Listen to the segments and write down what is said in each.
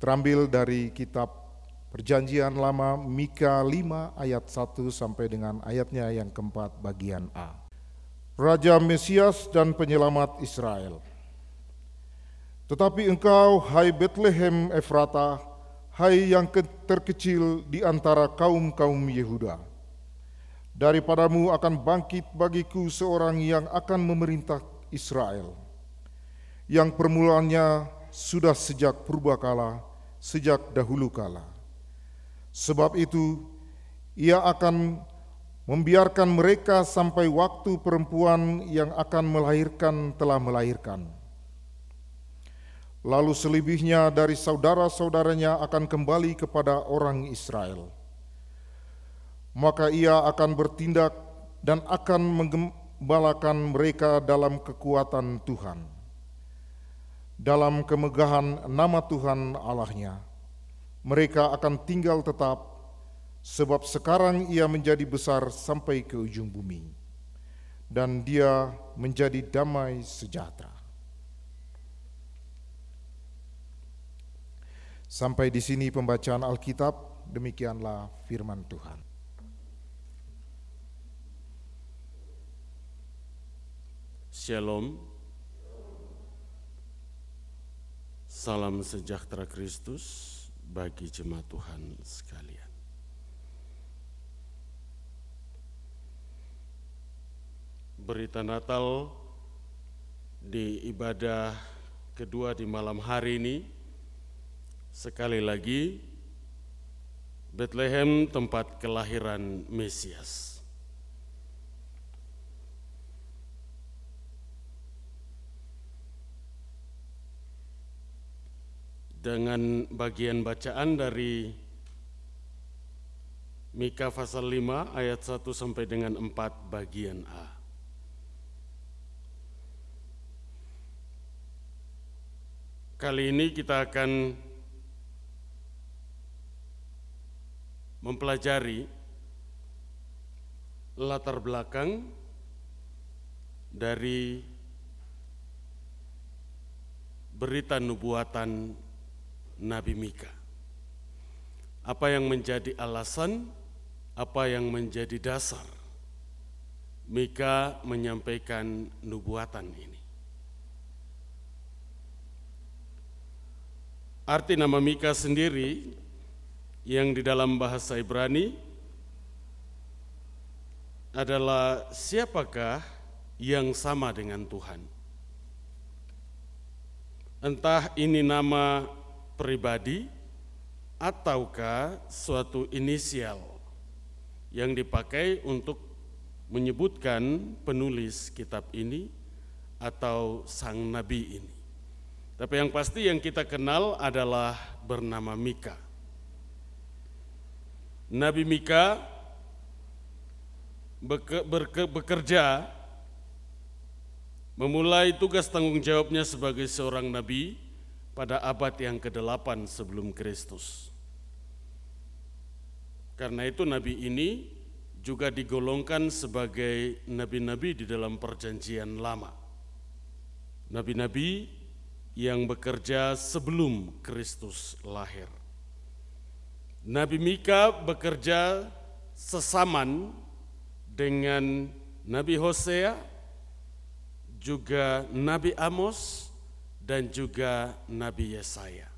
terambil dari kitab Perjanjian Lama Mika 5 ayat 1 sampai dengan ayatnya yang keempat bagian A. Raja Mesias dan penyelamat Israel. Tetapi engkau, hai Bethlehem Efrata, hai yang terkecil di antara kaum-kaum Yehuda, daripadamu akan bangkit bagiku seorang yang akan memerintah Israel, yang permulaannya sudah sejak purbakala, sejak dahulu kala Sebab itu, ia akan membiarkan mereka sampai waktu perempuan yang akan melahirkan telah melahirkan. Lalu selebihnya dari saudara-saudaranya akan kembali kepada orang Israel. Maka ia akan bertindak dan akan menggembalakan mereka dalam kekuatan Tuhan, dalam kemegahan nama Tuhan Allahnya mereka akan tinggal tetap, sebab sekarang ia menjadi besar sampai ke ujung bumi, dan dia menjadi damai sejahtera. Sampai di sini pembacaan Alkitab, demikianlah firman Tuhan. Shalom. Salam sejahtera Kristus bagi jemaat Tuhan sekalian. Berita Natal di ibadah kedua di malam hari ini sekali lagi Bethlehem tempat kelahiran Mesias. Dengan bagian bacaan dari Mika pasal 5 ayat 1 sampai dengan 4 bagian A. Kali ini kita akan mempelajari latar belakang dari berita nubuatan Nabi Mika. Apa yang menjadi alasan, apa yang menjadi dasar Mika menyampaikan nubuatan ini. Arti nama Mika sendiri yang di dalam bahasa Ibrani adalah siapakah yang sama dengan Tuhan. Entah ini nama pribadi ataukah suatu inisial yang dipakai untuk menyebutkan penulis kitab ini atau sang nabi ini. Tapi yang pasti yang kita kenal adalah bernama Mika. Nabi Mika bekerja memulai tugas tanggung jawabnya sebagai seorang nabi pada abad yang ke-8 sebelum Kristus. Karena itu nabi ini juga digolongkan sebagai nabi-nabi di dalam perjanjian lama. Nabi-nabi yang bekerja sebelum Kristus lahir. Nabi Mika bekerja sesaman dengan Nabi Hosea, juga Nabi Amos, dan juga Nabi Yesaya.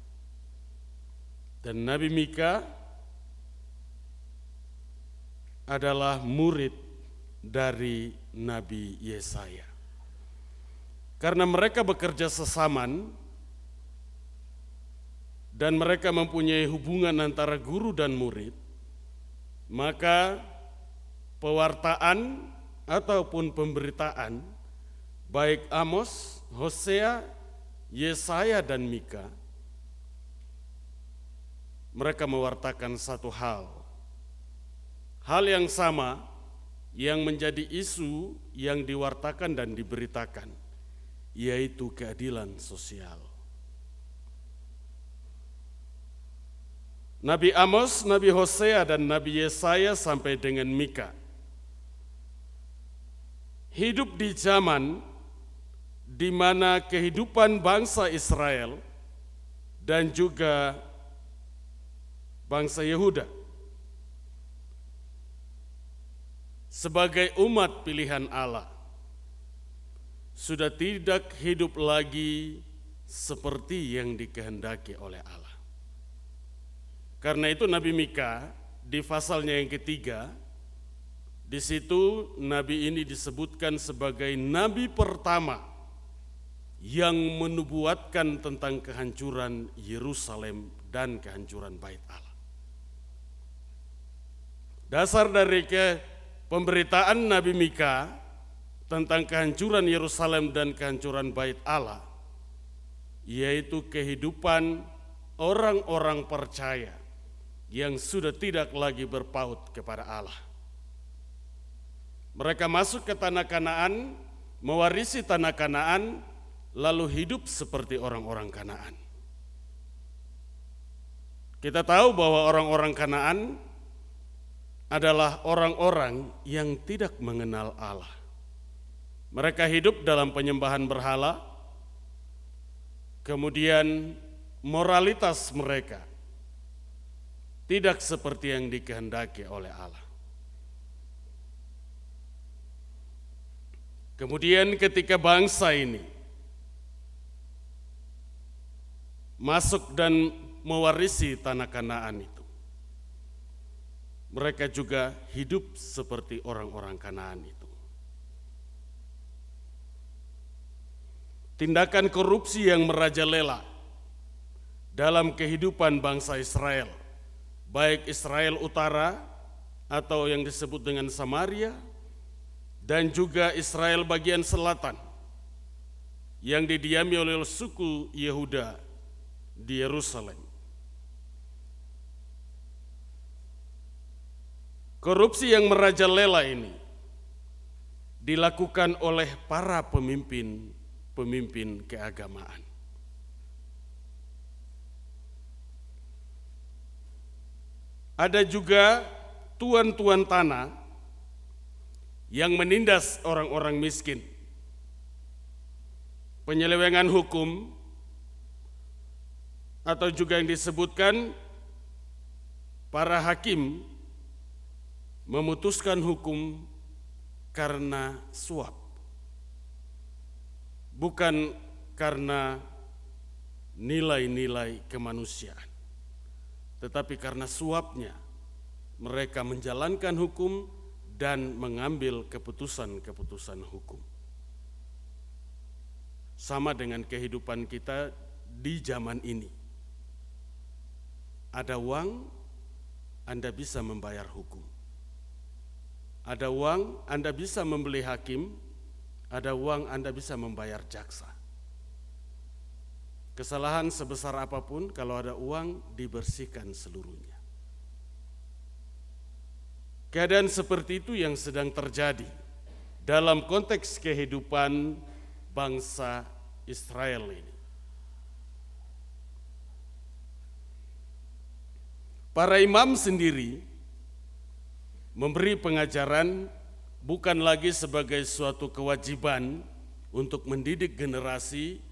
Dan Nabi Mika adalah murid dari Nabi Yesaya. Karena mereka bekerja sesaman dan mereka mempunyai hubungan antara guru dan murid, maka pewartaan ataupun pemberitaan baik Amos, Hosea, Yesaya dan Mika, mereka mewartakan satu hal. Hal yang sama yang menjadi isu yang diwartakan dan diberitakan, yaitu keadilan sosial. Nabi Amos, Nabi Hosea, dan Nabi Yesaya sampai dengan Mika hidup di zaman di mana kehidupan bangsa Israel dan juga bangsa Yehuda sebagai umat pilihan Allah sudah tidak hidup lagi seperti yang dikehendaki oleh Allah. Karena itu Nabi Mika di pasalnya yang ketiga di situ nabi ini disebutkan sebagai nabi pertama yang menubuatkan tentang kehancuran Yerusalem dan kehancuran bait Allah. Dasar dari ke pemberitaan Nabi Mika tentang kehancuran Yerusalem dan kehancuran bait Allah yaitu kehidupan orang-orang percaya yang sudah tidak lagi berpaut kepada Allah. Mereka masuk ke tanah Kanaan, mewarisi tanah Kanaan, lalu hidup seperti orang-orang Kanaan. Kita tahu bahwa orang-orang Kanaan adalah orang-orang yang tidak mengenal Allah. Mereka hidup dalam penyembahan berhala, kemudian moralitas mereka tidak seperti yang dikehendaki oleh Allah. Kemudian ketika bangsa ini masuk dan mewarisi tanah Kanaan itu, mereka juga hidup seperti orang-orang Kanaan itu. Tindakan korupsi yang merajalela dalam kehidupan bangsa Israel, baik Israel Utara atau yang disebut dengan Samaria, dan juga Israel bagian selatan yang didiami oleh suku Yehuda di Yerusalem. Korupsi yang merajalela ini dilakukan oleh para pemimpin-pemimpin keagamaan. Ada juga tuan-tuan tanah yang menindas orang-orang miskin. Penyelewengan hukum atau juga yang disebutkan para hakim memutuskan hukum karena suap. Bukan karena nilai-nilai kemanusiaan. Tetapi karena suapnya mereka menjalankan hukum dan mengambil keputusan-keputusan hukum. Sama dengan kehidupan kita di zaman ini. Ada uang, Anda bisa membayar hukum. Ada uang, Anda bisa membeli hakim, ada uang, Anda bisa membayar jaksa. Kesalahan sebesar apa pun, kalau ada uang, dibersihkan seluruhnya. Keadaan seperti itu yang sedang terjadi dalam konteks kehidupan bangsa Israel ini. Para imam sendiri memberi pengajaran bukan lagi sebagai suatu kewajiban untuk mendidik generasi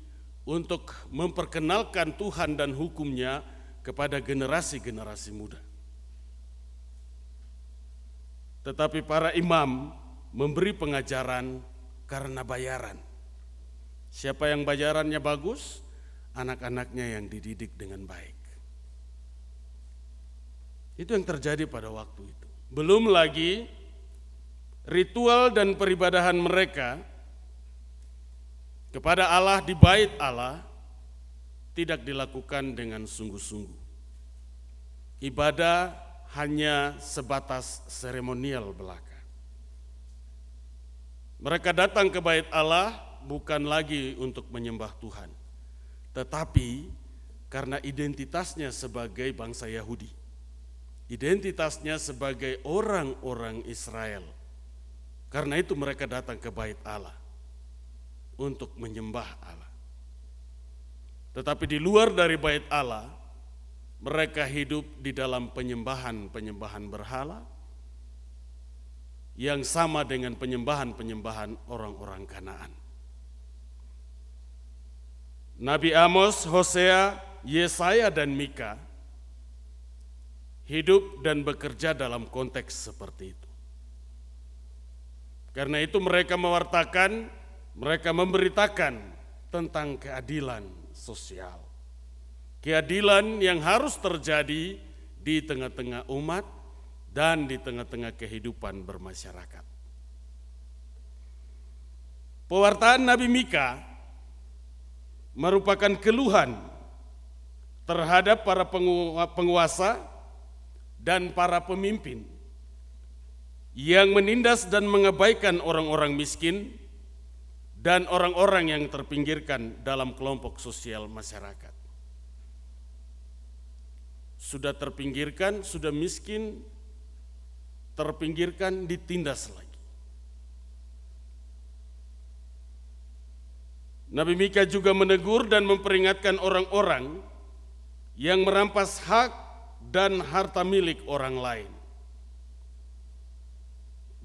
untuk memperkenalkan Tuhan dan hukumnya kepada generasi-generasi muda. Tetapi para imam memberi pengajaran karena bayaran. Siapa yang bayarannya bagus, anak-anaknya yang dididik dengan baik. Itu yang terjadi pada waktu itu. Belum lagi ritual dan peribadahan mereka kepada Allah di bait Allah tidak dilakukan dengan sungguh-sungguh. Ibadah hanya sebatas seremonial belaka. Mereka datang ke bait Allah bukan lagi untuk menyembah Tuhan, tetapi karena identitasnya sebagai bangsa Yahudi, identitasnya sebagai orang-orang Israel. Karena itu mereka datang ke bait Allah untuk menyembah Allah. Tetapi di luar dari bait Allah, mereka hidup di dalam penyembahan-penyembahan berhala yang sama dengan penyembahan-penyembahan orang-orang Kanaan. Nabi Amos, Hosea, Yesaya dan Mika hidup dan bekerja dalam konteks seperti itu. Karena itu mereka mewartakan, mereka memberitakan tentang keadilan sosial. Keadilan yang harus terjadi di tengah-tengah umat dan di tengah-tengah kehidupan bermasyarakat. Pewartaan Nabi Mika merupakan keluhan terhadap para penguasa dan para pemimpin yang menindas dan mengabaikan orang-orang miskin dan orang-orang yang terpinggirkan dalam kelompok sosial masyarakat. Sudah terpinggirkan, sudah miskin, terpinggirkan, ditindas lagi. Nabi Mika juga menegur dan memperingatkan orang-orang yang merampas hak dan harta milik orang lain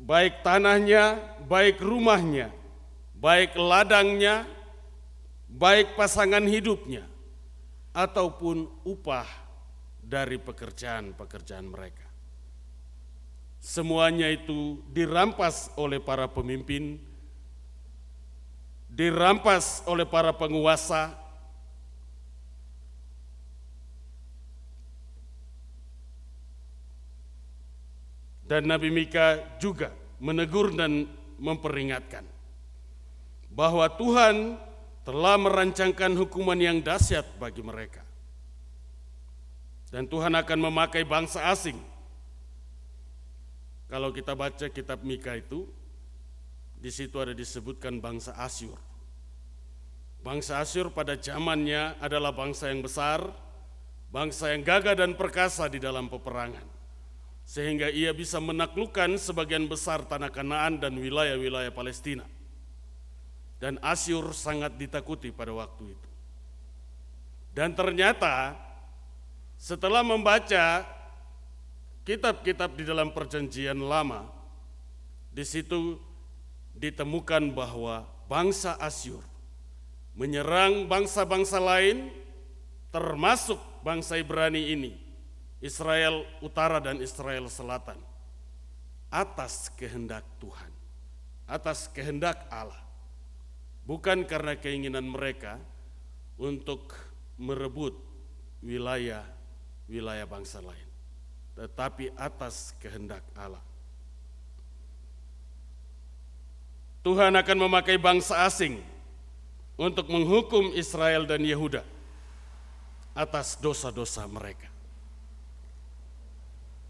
baik tanahnya, baik rumahnya, baik ladangnya, baik pasangan hidupnya, ataupun upah dari pekerjaan-pekerjaan mereka. Semuanya itu dirampas oleh para pemimpin, dirampas oleh para penguasa, Dan Nabi Mika juga menegur dan memperingatkan bahwa Tuhan telah merancangkan hukuman yang dahsyat bagi mereka. Dan Tuhan akan memakai bangsa asing. Kalau kita baca kitab Mika itu, di situ ada disebutkan bangsa Asyur. Bangsa Asyur pada zamannya adalah bangsa yang besar, bangsa yang gagah dan perkasa di dalam peperangan sehingga ia bisa menaklukkan sebagian besar tanah Kanaan dan wilayah-wilayah Palestina. Dan Asyur sangat ditakuti pada waktu itu. Dan ternyata setelah membaca kitab-kitab di dalam perjanjian lama, di situ ditemukan bahwa bangsa Asyur menyerang bangsa-bangsa lain termasuk bangsa Ibrani ini Israel Utara dan Israel Selatan atas kehendak Tuhan, atas kehendak Allah, bukan karena keinginan mereka untuk merebut wilayah-wilayah bangsa lain, tetapi atas kehendak Allah. Tuhan akan memakai bangsa asing untuk menghukum Israel dan Yehuda atas dosa-dosa mereka.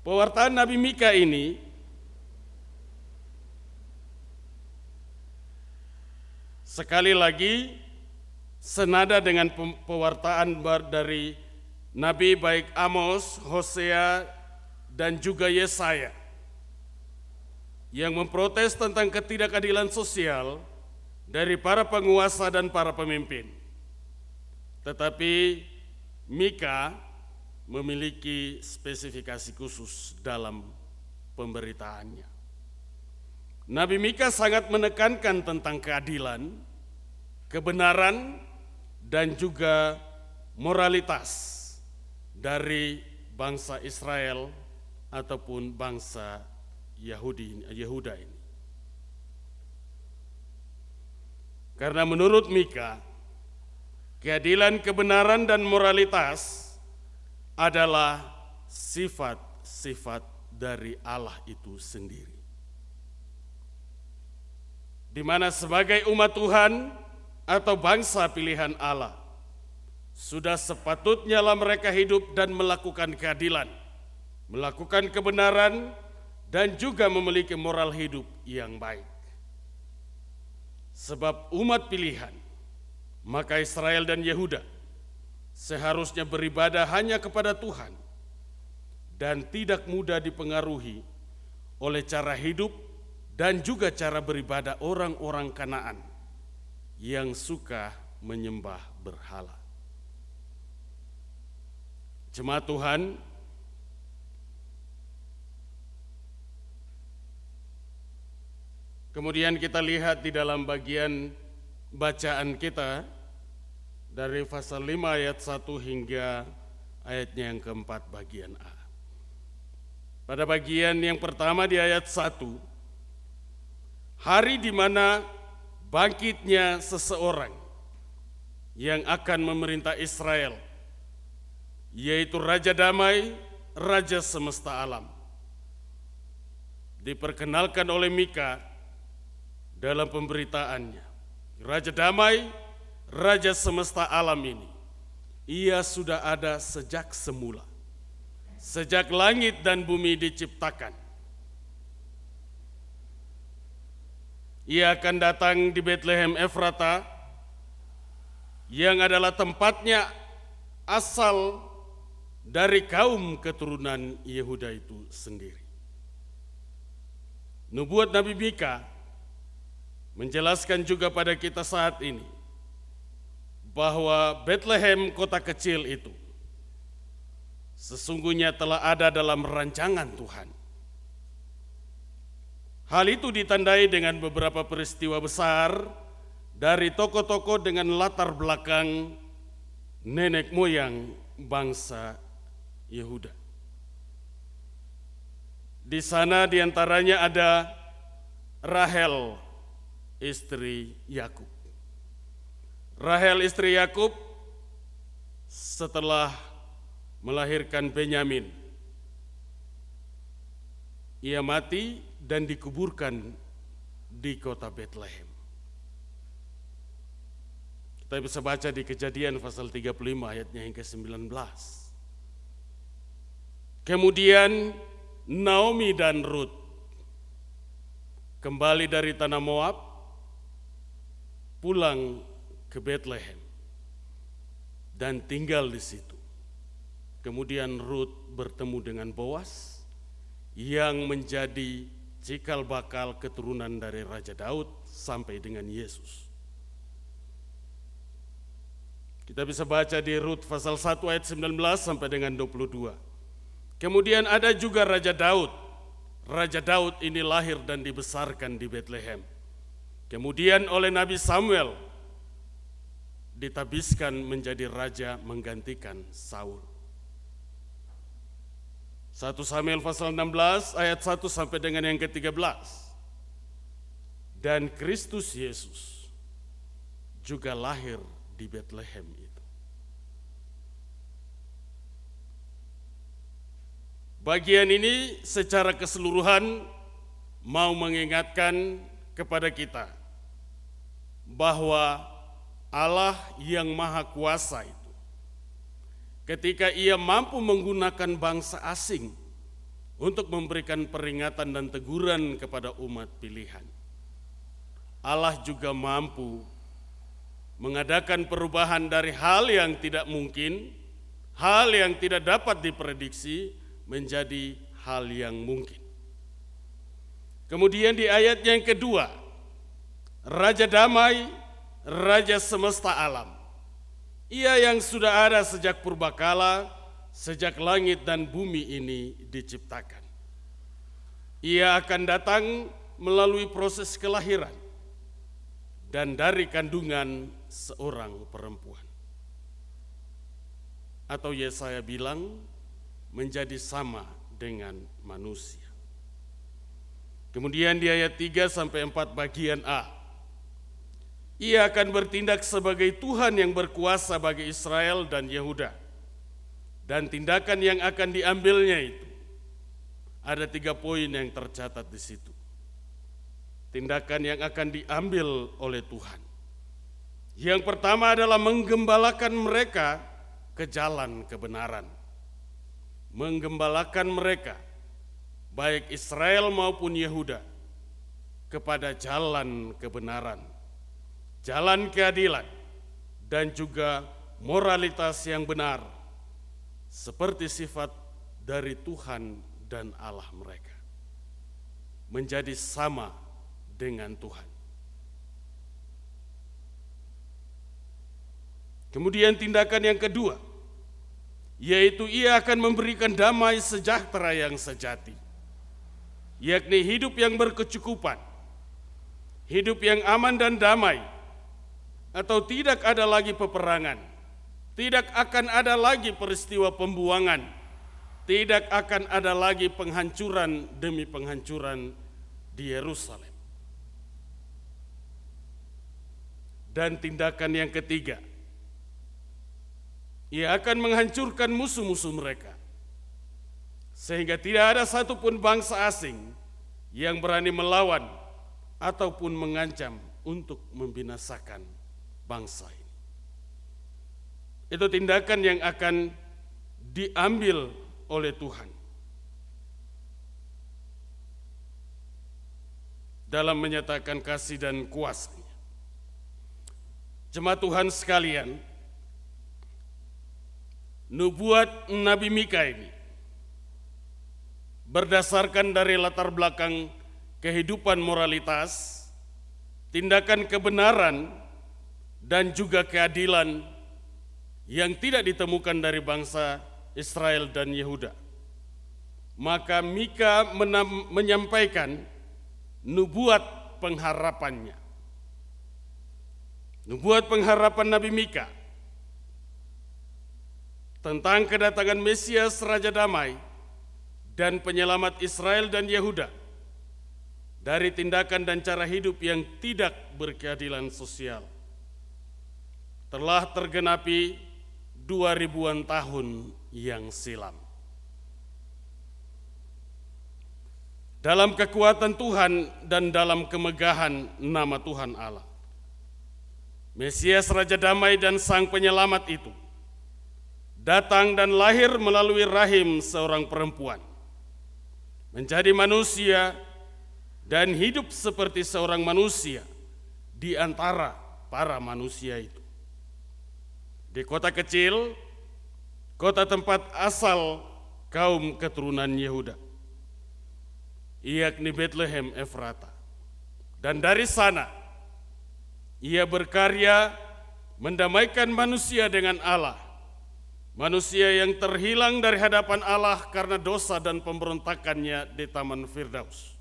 Pewartaan Nabi Mika ini sekali lagi senada dengan pewartaan dari Nabi baik Amos, Hosea, dan juga Yesaya yang memprotes tentang ketidakadilan sosial dari para penguasa dan para pemimpin. Tetapi Mika memiliki spesifikasi khusus dalam pemberitaannya. Nabi Mika sangat menekankan tentang keadilan, kebenaran, dan juga moralitas dari bangsa Israel ataupun bangsa Yahudi Yehuda ini. Karena menurut Mika, keadilan, kebenaran, dan moralitas adalah sifat-sifat dari Allah itu sendiri. Di mana sebagai umat Tuhan atau bangsa pilihan Allah, sudah sepatutnya lah mereka hidup dan melakukan keadilan, melakukan kebenaran, dan juga memiliki moral hidup yang baik. Sebab umat pilihan, maka Israel dan Yehuda seharusnya beribadah hanya kepada Tuhan dan tidak mudah dipengaruhi oleh cara hidup dan juga cara beribadah orang-orang Kanaan yang suka menyembah berhala. Jemaat Tuhan, kemudian kita lihat di dalam bagian bacaan kita dari pasal 5 ayat 1 hingga ayatnya yang keempat bagian A. pada bagian yang pertama di ayat 1, hari di mana bangkitnya seseorang yang akan memerintah Israel, yaitu Raja Damai, Raja semesta alam. Diperkenalkan oleh Mika dalam pemberitaannya. Raja Damai, Raja semesta alam ini, ia sudah ada sejak semula sejak langit dan bumi diciptakan. Ia akan datang di Bethlehem Efrata yang adalah tempatnya asal dari kaum keturunan Yehuda itu sendiri. Nubuat Nabi Mika menjelaskan juga pada kita saat ini bahwa Bethlehem kota kecil itu sesungguhnya telah ada dalam rancangan Tuhan. Hal itu ditandai dengan beberapa peristiwa besar dari tokoh-tokoh dengan latar belakang nenek moyang bangsa Yehuda. Di sana di antaranya ada Rahel, istri Yakub. Rahel istri Yakub setelah melahirkan Benyamin. Ia mati dan dikuburkan di kota Bethlehem. Kita bisa baca di kejadian pasal 35 ayatnya yang ke-19. Kemudian Naomi dan Ruth kembali dari tanah Moab pulang ke Bethlehem dan tinggal di situ. Kemudian Ruth bertemu dengan Boas yang menjadi cikal bakal keturunan dari Raja Daud sampai dengan Yesus. Kita bisa baca di Rut pasal 1 ayat 19 sampai dengan 22. Kemudian ada juga Raja Daud. Raja Daud ini lahir dan dibesarkan di Bethlehem. Kemudian oleh Nabi Samuel ditabiskan menjadi raja menggantikan Saul. 1 Samuel pasal 16 ayat 1 sampai dengan yang ke-13. Dan Kristus Yesus juga lahir di Bethlehem itu. Bagian ini secara keseluruhan mau mengingatkan kepada kita bahwa Allah yang Maha Kuasa itu ketika ia mampu menggunakan bangsa asing untuk memberikan peringatan dan teguran kepada umat pilihan. Allah juga mampu mengadakan perubahan dari hal yang tidak mungkin, hal yang tidak dapat diprediksi menjadi hal yang mungkin. Kemudian di ayat yang kedua, Raja Damai, Raja semesta alam. Ia yang sudah ada sejak purbakala, sejak langit dan bumi ini diciptakan. Ia akan datang melalui proses kelahiran dan dari kandungan seorang perempuan. Atau Yesaya bilang menjadi sama dengan manusia. Kemudian di ayat 3 sampai 4 bagian A ia akan bertindak sebagai Tuhan yang berkuasa bagi Israel dan Yehuda. Dan tindakan yang akan diambilnya itu ada tiga poin yang tercatat di situ. Tindakan yang akan diambil oleh Tuhan. Yang pertama adalah menggembalakan mereka ke jalan kebenaran. Menggembalakan mereka, baik Israel maupun Yehuda, kepada jalan kebenaran jalan keadilan, dan juga moralitas yang benar, seperti sifat dari Tuhan dan Allah mereka, menjadi sama dengan Tuhan. Kemudian, tindakan yang kedua, yaitu ia akan memberikan damai sejahtera yang sejati, yakni hidup yang berkecukupan, hidup yang aman dan damai atau tidak ada lagi peperangan, tidak akan ada lagi peristiwa pembuangan, tidak akan ada lagi penghancuran demi penghancuran di Yerusalem. Dan tindakan yang ketiga, ia akan menghancurkan musuh-musuh mereka, sehingga tidak ada satupun bangsa asing yang berani melawan ataupun mengancam untuk membinasakan bangsa ini. Itu tindakan yang akan diambil oleh Tuhan dalam menyatakan kasih dan kuasanya. Jemaat Tuhan sekalian, nubuat Nabi Mika ini berdasarkan dari latar belakang kehidupan moralitas, tindakan kebenaran, dan juga keadilan yang tidak ditemukan dari bangsa Israel dan Yehuda. Maka Mika menyampaikan nubuat pengharapannya. Nubuat pengharapan Nabi Mika tentang kedatangan Mesias Raja Damai dan penyelamat Israel dan Yehuda dari tindakan dan cara hidup yang tidak berkeadilan sosial. Telah tergenapi dua ribuan tahun yang silam. Dalam kekuatan Tuhan dan dalam kemegahan nama Tuhan Allah. Mesias Raja Damai dan Sang Penyelamat itu datang dan lahir melalui rahim seorang perempuan. Menjadi manusia dan hidup seperti seorang manusia di antara para manusia itu. Di kota kecil kota tempat asal kaum keturunan Yehuda, yakni Bethlehem Efrata. Dan dari sana ia berkarya mendamaikan manusia dengan Allah, manusia yang terhilang dari hadapan Allah karena dosa dan pemberontakannya di Taman Firdaus.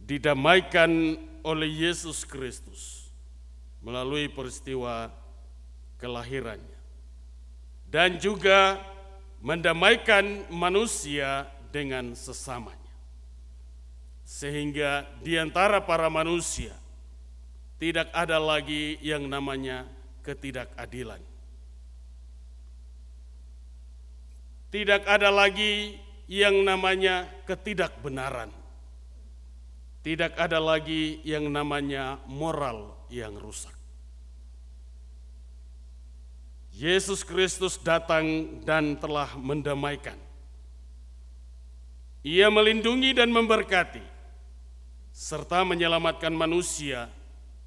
Didamaikan oleh Yesus Kristus melalui peristiwa kelahirannya dan juga mendamaikan manusia dengan sesamanya. Sehingga di antara para manusia tidak ada lagi yang namanya ketidakadilan. Tidak ada lagi yang namanya ketidakbenaran. Tidak ada lagi yang namanya moral yang rusak. Yesus Kristus datang dan telah mendamaikan. Ia melindungi dan memberkati, serta menyelamatkan manusia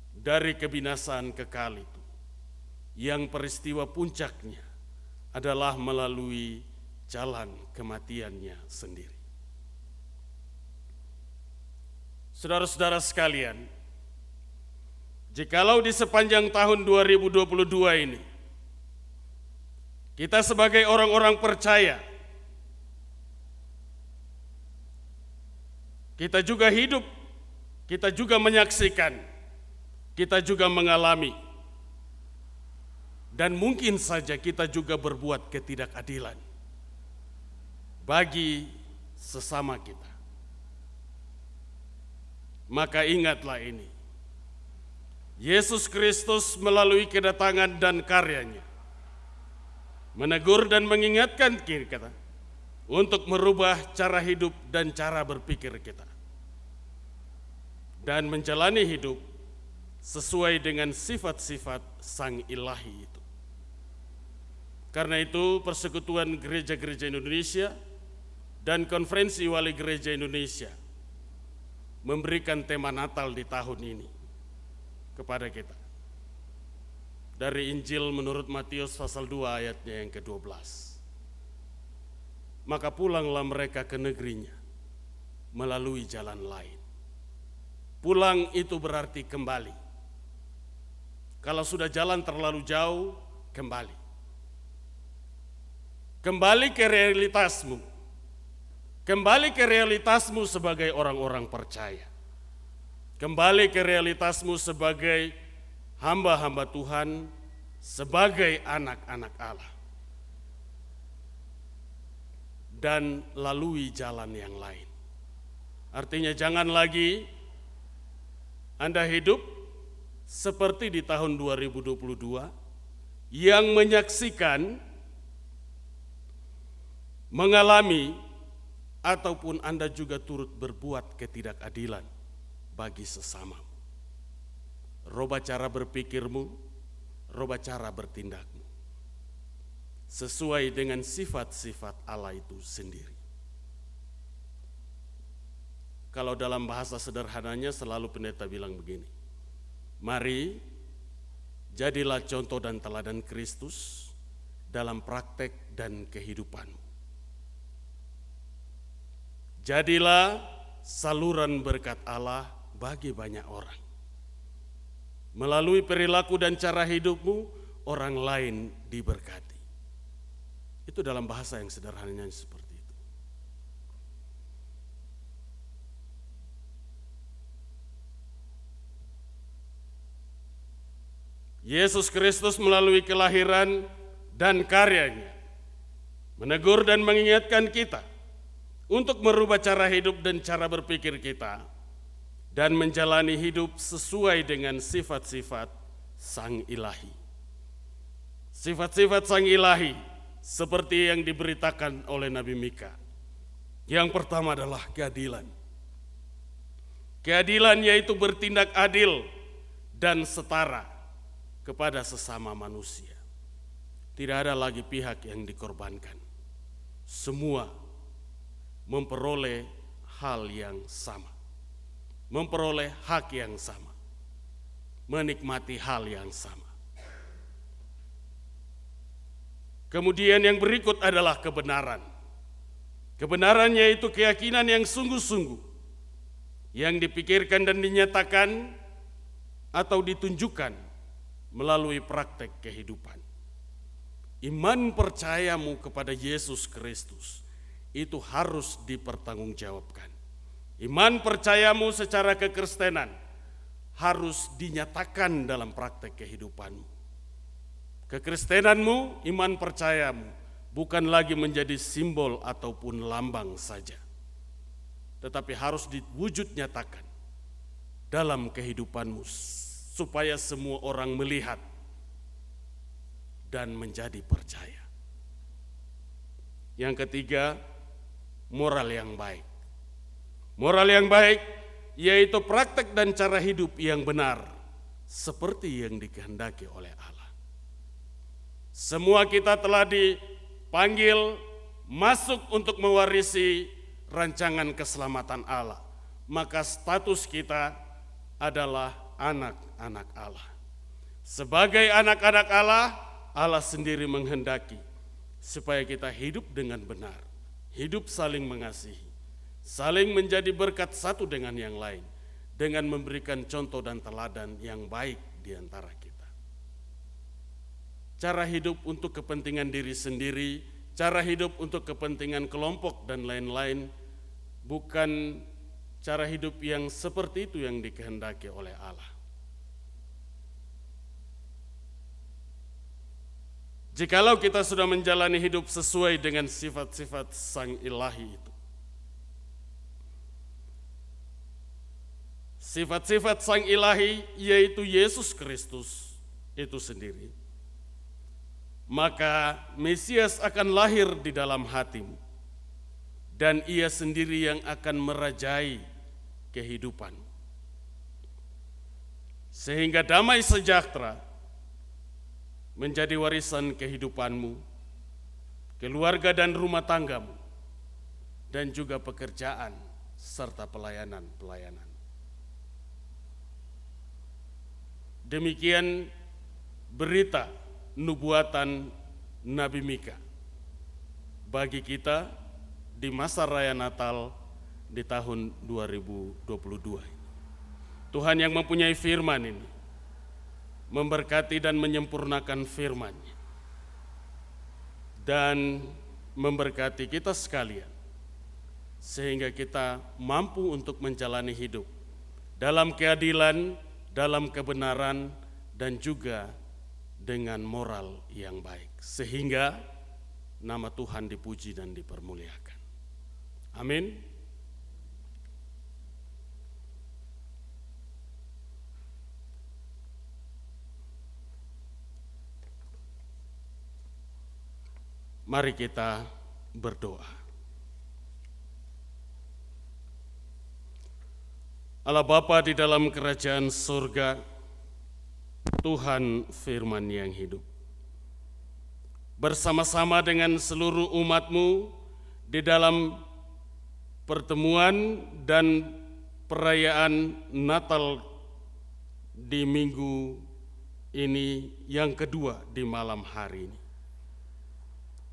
dari kebinasaan kekal itu, yang peristiwa puncaknya adalah melalui jalan kematiannya sendiri. Saudara-saudara sekalian, jikalau di sepanjang tahun 2022 ini kita sebagai orang-orang percaya, kita juga hidup, kita juga menyaksikan, kita juga mengalami, dan mungkin saja kita juga berbuat ketidakadilan bagi sesama kita. Maka ingatlah ini. Yesus Kristus melalui kedatangan dan karyanya. Menegur dan mengingatkan kita untuk merubah cara hidup dan cara berpikir kita. Dan menjalani hidup sesuai dengan sifat-sifat Sang Ilahi itu. Karena itu Persekutuan Gereja-Gereja Indonesia dan Konferensi Wali Gereja Indonesia memberikan tema Natal di tahun ini kepada kita dari Injil menurut Matius pasal 2 ayatnya yang ke-12. Maka pulanglah mereka ke negerinya melalui jalan lain. Pulang itu berarti kembali. Kalau sudah jalan terlalu jauh, kembali. Kembali ke realitasmu. Kembali ke realitasmu sebagai orang-orang percaya. Kembali ke realitasmu sebagai hamba-hamba Tuhan sebagai anak-anak Allah. dan lalui jalan yang lain. Artinya jangan lagi Anda hidup seperti di tahun 2022 yang menyaksikan mengalami ataupun Anda juga turut berbuat ketidakadilan bagi sesama. Roba cara berpikirmu, roba cara bertindakmu. Sesuai dengan sifat-sifat Allah itu sendiri. Kalau dalam bahasa sederhananya selalu pendeta bilang begini. Mari jadilah contoh dan teladan Kristus dalam praktek dan kehidupanmu. Jadilah saluran berkat Allah bagi banyak orang. Melalui perilaku dan cara hidupmu, orang lain diberkati. Itu dalam bahasa yang sederhananya seperti itu. Yesus Kristus melalui kelahiran dan karyanya menegur dan mengingatkan kita untuk merubah cara hidup dan cara berpikir kita dan menjalani hidup sesuai dengan sifat-sifat Sang Ilahi. Sifat-sifat Sang Ilahi seperti yang diberitakan oleh Nabi Mika. Yang pertama adalah keadilan. Keadilan yaitu bertindak adil dan setara kepada sesama manusia. Tidak ada lagi pihak yang dikorbankan. Semua memperoleh hal yang sama, memperoleh hak yang sama, menikmati hal yang sama. Kemudian yang berikut adalah kebenaran. Kebenaran yaitu keyakinan yang sungguh-sungguh yang dipikirkan dan dinyatakan atau ditunjukkan melalui praktek kehidupan. Iman percayamu kepada Yesus Kristus itu harus dipertanggungjawabkan. Iman percayamu secara kekristenan harus dinyatakan dalam praktek kehidupanmu. Kekristenanmu, iman percayamu bukan lagi menjadi simbol ataupun lambang saja. Tetapi harus diwujud nyatakan dalam kehidupanmu supaya semua orang melihat dan menjadi percaya. Yang ketiga, moral yang baik. Moral yang baik yaitu praktek dan cara hidup yang benar seperti yang dikehendaki oleh Allah. Semua kita telah dipanggil masuk untuk mewarisi rancangan keselamatan Allah. Maka status kita adalah anak-anak Allah. Sebagai anak-anak Allah, Allah sendiri menghendaki supaya kita hidup dengan benar hidup saling mengasihi, saling menjadi berkat satu dengan yang lain, dengan memberikan contoh dan teladan yang baik di antara kita. Cara hidup untuk kepentingan diri sendiri, cara hidup untuk kepentingan kelompok dan lain-lain, bukan cara hidup yang seperti itu yang dikehendaki oleh Allah. Jikalau kita sudah menjalani hidup sesuai dengan sifat-sifat Sang Ilahi itu. Sifat-sifat Sang Ilahi yaitu Yesus Kristus itu sendiri. Maka Mesias akan lahir di dalam hatimu. Dan ia sendiri yang akan merajai kehidupan. Sehingga damai sejahtera menjadi warisan kehidupanmu, keluarga dan rumah tanggamu, dan juga pekerjaan serta pelayanan-pelayanan. Demikian berita nubuatan Nabi Mika bagi kita di masa raya Natal di tahun 2022. Tuhan yang mempunyai firman ini memberkati dan menyempurnakan firman dan memberkati kita sekalian sehingga kita mampu untuk menjalani hidup dalam keadilan, dalam kebenaran dan juga dengan moral yang baik sehingga nama Tuhan dipuji dan dipermuliakan. Amin. Mari kita berdoa. Allah Bapa di dalam kerajaan surga, Tuhan firman yang hidup. Bersama-sama dengan seluruh umatmu di dalam pertemuan dan perayaan Natal di minggu ini yang kedua di malam hari ini.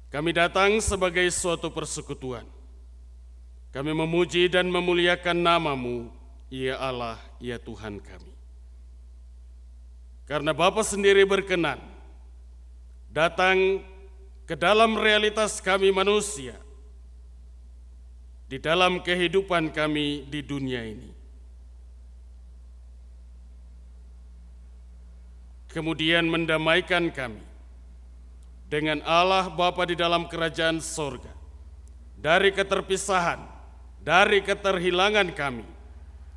Kami datang sebagai suatu persekutuan. Kami memuji dan memuliakan namamu, ya Allah, ya Tuhan kami. Karena Bapa sendiri berkenan datang ke dalam realitas kami manusia, di dalam kehidupan kami di dunia ini. Kemudian mendamaikan kami dengan Allah Bapa di dalam kerajaan sorga. Dari keterpisahan, dari keterhilangan kami,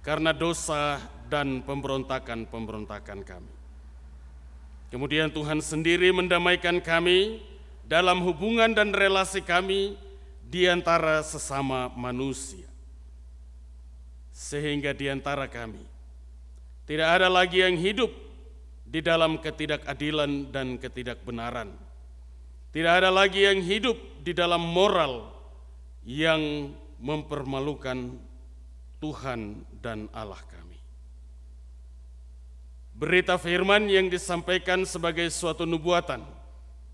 karena dosa dan pemberontakan-pemberontakan kami. Kemudian Tuhan sendiri mendamaikan kami dalam hubungan dan relasi kami di antara sesama manusia. Sehingga di antara kami tidak ada lagi yang hidup di dalam ketidakadilan dan ketidakbenaran tidak ada lagi yang hidup di dalam moral yang mempermalukan Tuhan dan Allah kami. Berita firman yang disampaikan sebagai suatu nubuatan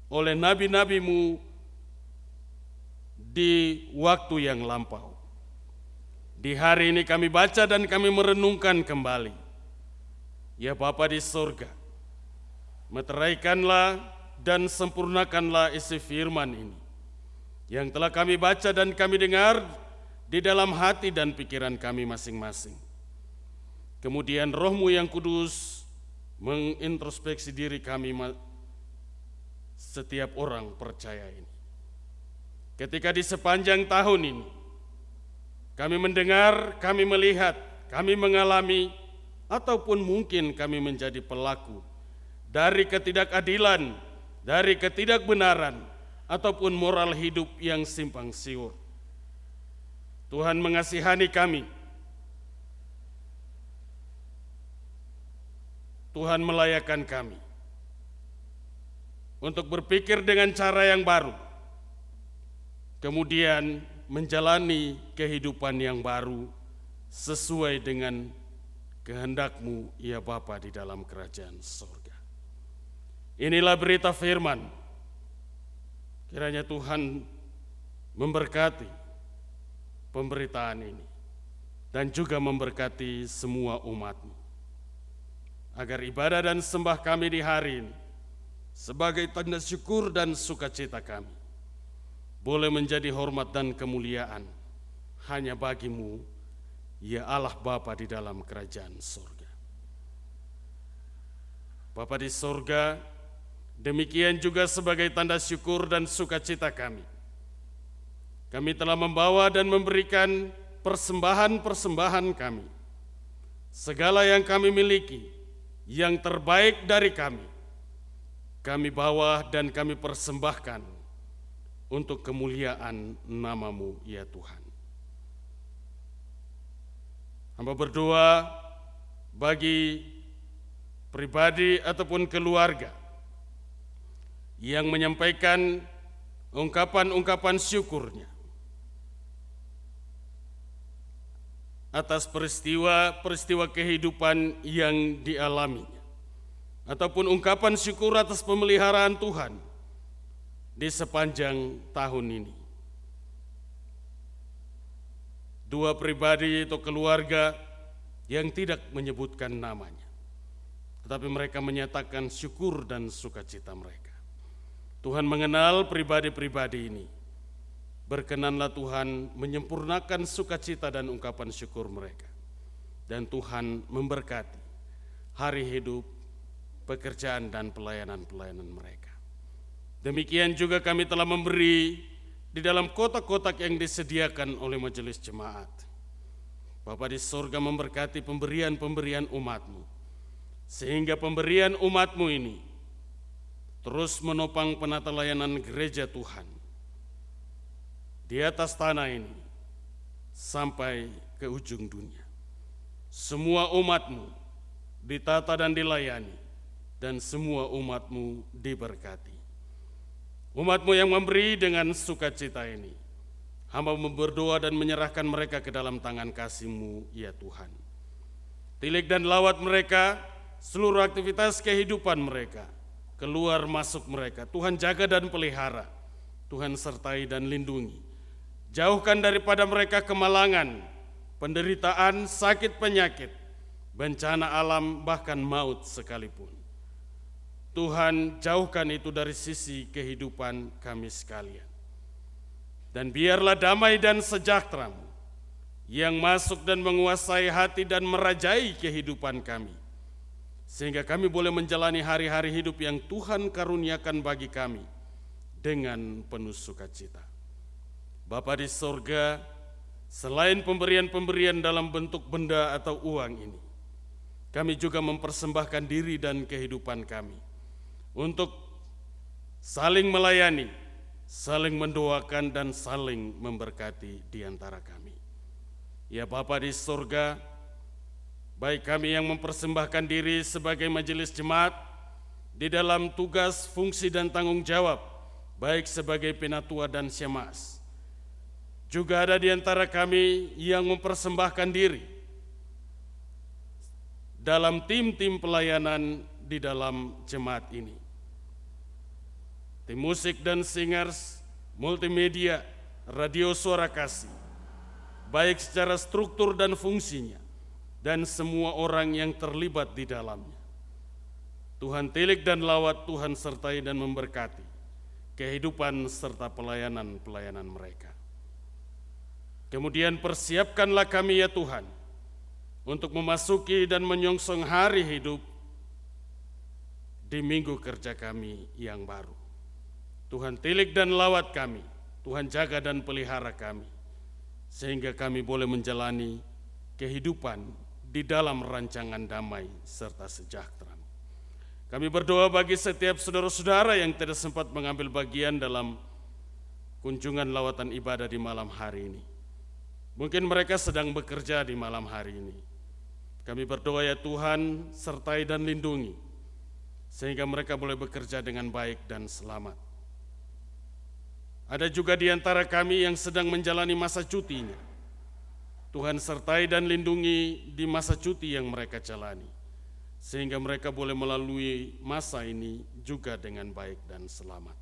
oleh nabi-nabimu di waktu yang lampau. Di hari ini kami baca dan kami merenungkan kembali. Ya Bapa di surga, meteraikanlah dan sempurnakanlah isi firman ini yang telah kami baca dan kami dengar di dalam hati dan pikiran kami masing-masing. Kemudian rohmu yang kudus mengintrospeksi diri kami setiap orang percaya ini. Ketika di sepanjang tahun ini kami mendengar, kami melihat, kami mengalami, ataupun mungkin kami menjadi pelaku dari ketidakadilan dari ketidakbenaran ataupun moral hidup yang simpang siur. Tuhan mengasihani kami. Tuhan melayakan kami untuk berpikir dengan cara yang baru, kemudian menjalani kehidupan yang baru sesuai dengan kehendakmu, ya Bapa di dalam kerajaan surga. Inilah berita firman. Kiranya Tuhan memberkati pemberitaan ini dan juga memberkati semua umatmu. Agar ibadah dan sembah kami di hari ini sebagai tanda syukur dan sukacita kami boleh menjadi hormat dan kemuliaan hanya bagimu, ya Allah Bapa di dalam kerajaan surga. Bapa di surga, Demikian juga sebagai tanda syukur dan sukacita kami. Kami telah membawa dan memberikan persembahan-persembahan kami. Segala yang kami miliki, yang terbaik dari kami, kami bawa dan kami persembahkan untuk kemuliaan namamu ya Tuhan. Hamba berdoa bagi pribadi ataupun keluarga yang menyampaikan ungkapan-ungkapan syukurnya atas peristiwa-peristiwa kehidupan yang dialaminya ataupun ungkapan syukur atas pemeliharaan Tuhan di sepanjang tahun ini. Dua pribadi atau keluarga yang tidak menyebutkan namanya, tetapi mereka menyatakan syukur dan sukacita mereka. Tuhan mengenal pribadi-pribadi ini. Berkenanlah Tuhan menyempurnakan sukacita dan ungkapan syukur mereka. Dan Tuhan memberkati hari hidup, pekerjaan dan pelayanan-pelayanan mereka. Demikian juga kami telah memberi di dalam kotak-kotak yang disediakan oleh majelis jemaat. Bapa di surga memberkati pemberian-pemberian umatmu, sehingga pemberian umatmu ini terus menopang penata layanan gereja Tuhan di atas tanah ini sampai ke ujung dunia. Semua umatmu ditata dan dilayani, dan semua umatmu diberkati. Umatmu yang memberi dengan sukacita ini, hamba berdoa dan menyerahkan mereka ke dalam tangan kasih-Mu, ya Tuhan. Tilik dan lawat mereka, seluruh aktivitas kehidupan mereka, keluar masuk mereka, Tuhan jaga dan pelihara, Tuhan sertai dan lindungi. Jauhkan daripada mereka kemalangan, penderitaan, sakit penyakit, bencana alam, bahkan maut sekalipun. Tuhan jauhkan itu dari sisi kehidupan kami sekalian. Dan biarlah damai dan sejahtera yang masuk dan menguasai hati dan merajai kehidupan kami. Sehingga kami boleh menjalani hari-hari hidup yang Tuhan karuniakan bagi kami dengan penuh sukacita. Bapa di sorga, selain pemberian-pemberian dalam bentuk benda atau uang ini, kami juga mempersembahkan diri dan kehidupan kami untuk saling melayani, saling mendoakan dan saling memberkati di antara kami. Ya Bapa di surga, baik kami yang mempersembahkan diri sebagai majelis jemaat di dalam tugas, fungsi dan tanggung jawab, baik sebagai penatua dan syemas. Juga ada di antara kami yang mempersembahkan diri dalam tim-tim pelayanan di dalam jemaat ini tim musik dan singers, multimedia, radio suara kasih, baik secara struktur dan fungsinya, dan semua orang yang terlibat di dalamnya. Tuhan tilik dan lawat Tuhan sertai dan memberkati kehidupan serta pelayanan-pelayanan mereka. Kemudian persiapkanlah kami ya Tuhan untuk memasuki dan menyongsong hari hidup di minggu kerja kami yang baru. Tuhan tilik dan lawat kami, Tuhan jaga dan pelihara kami, sehingga kami boleh menjalani kehidupan di dalam rancangan damai serta sejahtera. Kami berdoa bagi setiap saudara-saudara yang tidak sempat mengambil bagian dalam kunjungan lawatan ibadah di malam hari ini. Mungkin mereka sedang bekerja di malam hari ini. Kami berdoa ya Tuhan, sertai dan lindungi, sehingga mereka boleh bekerja dengan baik dan selamat. Ada juga di antara kami yang sedang menjalani masa cutinya. Tuhan sertai dan lindungi di masa cuti yang mereka jalani, sehingga mereka boleh melalui masa ini juga dengan baik dan selamat.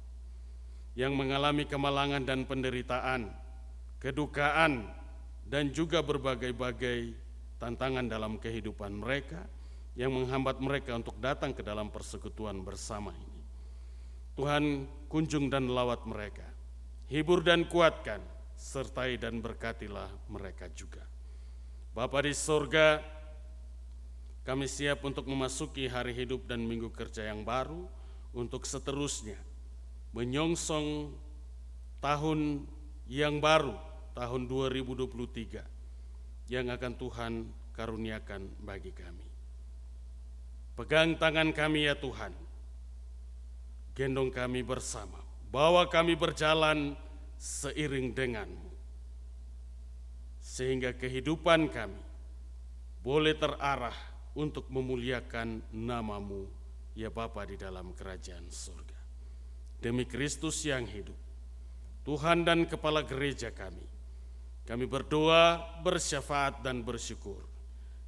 Yang mengalami kemalangan dan penderitaan, kedukaan, dan juga berbagai-bagai tantangan dalam kehidupan mereka yang menghambat mereka untuk datang ke dalam persekutuan bersama ini. Tuhan kunjung dan lawat mereka hibur dan kuatkan, sertai dan berkatilah mereka juga. Bapa di sorga, kami siap untuk memasuki hari hidup dan minggu kerja yang baru untuk seterusnya menyongsong tahun yang baru, tahun 2023 yang akan Tuhan karuniakan bagi kami. Pegang tangan kami ya Tuhan, gendong kami bersama bahwa kami berjalan seiring denganmu. Sehingga kehidupan kami boleh terarah untuk memuliakan namamu, ya Bapa di dalam kerajaan surga. Demi Kristus yang hidup, Tuhan dan Kepala Gereja kami, kami berdoa, bersyafaat dan bersyukur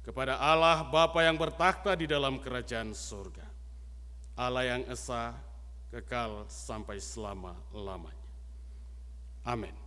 kepada Allah Bapa yang bertakhta di dalam kerajaan surga. Allah yang esa, kekal sampai selama-lamanya. Amin.